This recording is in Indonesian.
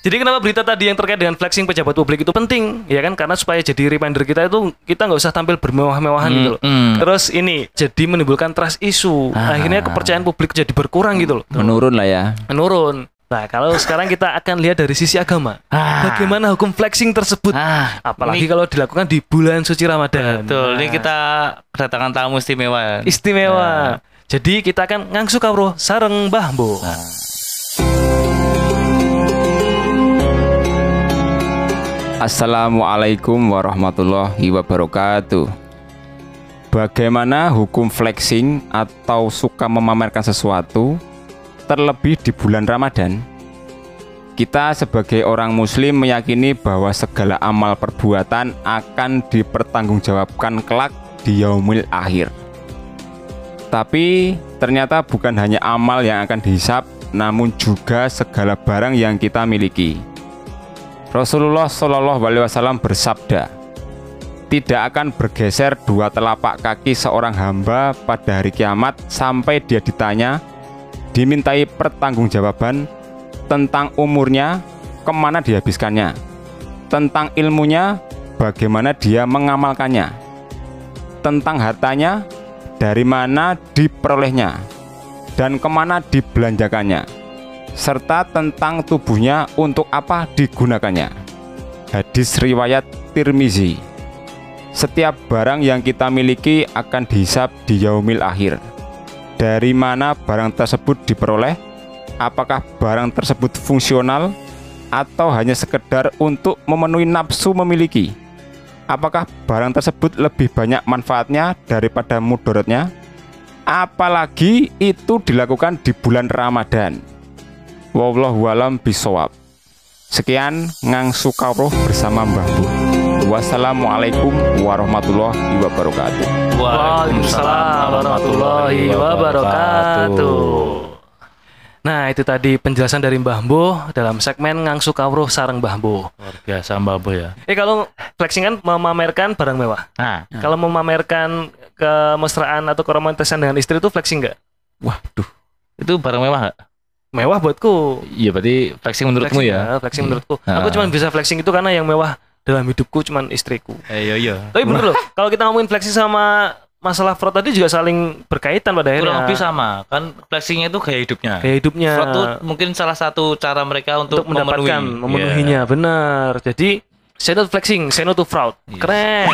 Jadi kenapa berita tadi yang terkait dengan flexing pejabat publik itu penting, ya kan? Karena supaya jadi reminder kita itu kita nggak usah tampil bermewah-mewahan gitu loh. Hmm, hmm. Terus ini jadi menimbulkan trust issue. Ah. Akhirnya kepercayaan publik jadi berkurang gitu loh. Menurun lah ya. Menurun. Nah, kalau sekarang kita akan lihat dari sisi agama. Ah. Bagaimana hukum flexing tersebut? Ah, Apalagi ini- kalau dilakukan di bulan suci Ramadan. Betul, ini Nah, kita kedatangan tamu istimewa. istimewa. Jadi kita akan ngangsu kawruh sareng Mbah Mbo. Assalamualaikum warahmatullahi wabarakatuh. Bagaimana hukum flexing atau suka memamerkan sesuatu terlebih di bulan Ramadan? Kita sebagai orang muslim meyakini bahwa segala amal perbuatan akan dipertanggungjawabkan kelak di yaumil akhir. Tapi ternyata bukan hanya amal yang akan dihisap, namun juga segala barang yang kita miliki. Rasulullah Shallallahu Alaihi Wasallam bersabda, tidak akan bergeser dua telapak kaki seorang hamba pada hari kiamat sampai dia ditanya, dimintai pertanggungjawaban tentang umurnya, ke mana dihabiskannya, tentang ilmunya, bagaimana dia mengamalkannya, tentang hartanya, dari mana diperolehnya, dan ke mana dibelanjakannya serta tentang tubuhnya untuk apa digunakannya. Hadis riwayat Tirmizi. Setiap barang yang kita miliki akan dihisap di yaumil akhir. Dari mana barang tersebut diperoleh? Apakah barang tersebut fungsional atau hanya sekedar untuk memenuhi nafsu memiliki? Apakah barang tersebut lebih banyak manfaatnya daripada mudaratnya? Apalagi itu dilakukan di bulan Ramadan. Wallahu alam bisawab. Sekian ngangsu kawruh bersama Mbah Bu. Wassalamualaikum warahmatullahi wabarakatuh. Waalaikumsalam warahmatullahi wabarakatuh. Nah, itu tadi penjelasan dari Mbah Mbo dalam segmen Ngangsu Kawruh Sareng Mbah Mbo. Luar biasa Mbak Bo ya. Eh kalau flexing kan memamerkan barang mewah. Nah, Kalau memamerkan kemesraan atau keromantisan dengan istri itu flexing nggak? waduh. Itu barang mewah nggak? Mewah buatku. Iya, berarti flexing menurutmu Flexing, ya? Flexing Iya. menurutku. Ah. Aku cuma bisa flexing itu karena yang mewah dalam hidupku cuman istriku. Eh, iya, iya. Tapi bener loh, kalau kita ngomongin flexing sama masalah fraud tadi juga saling berkaitan pada akhirnya. Kurang lebih sama. Kan flexingnya itu gaya hidupnya. Kayak hidupnya. Fraud tuh mungkin salah satu cara mereka untuk, untuk mendapatkan memenuhi. Iya. memenuhinya benar jadi say no to flexing say no to fraud Yes. keren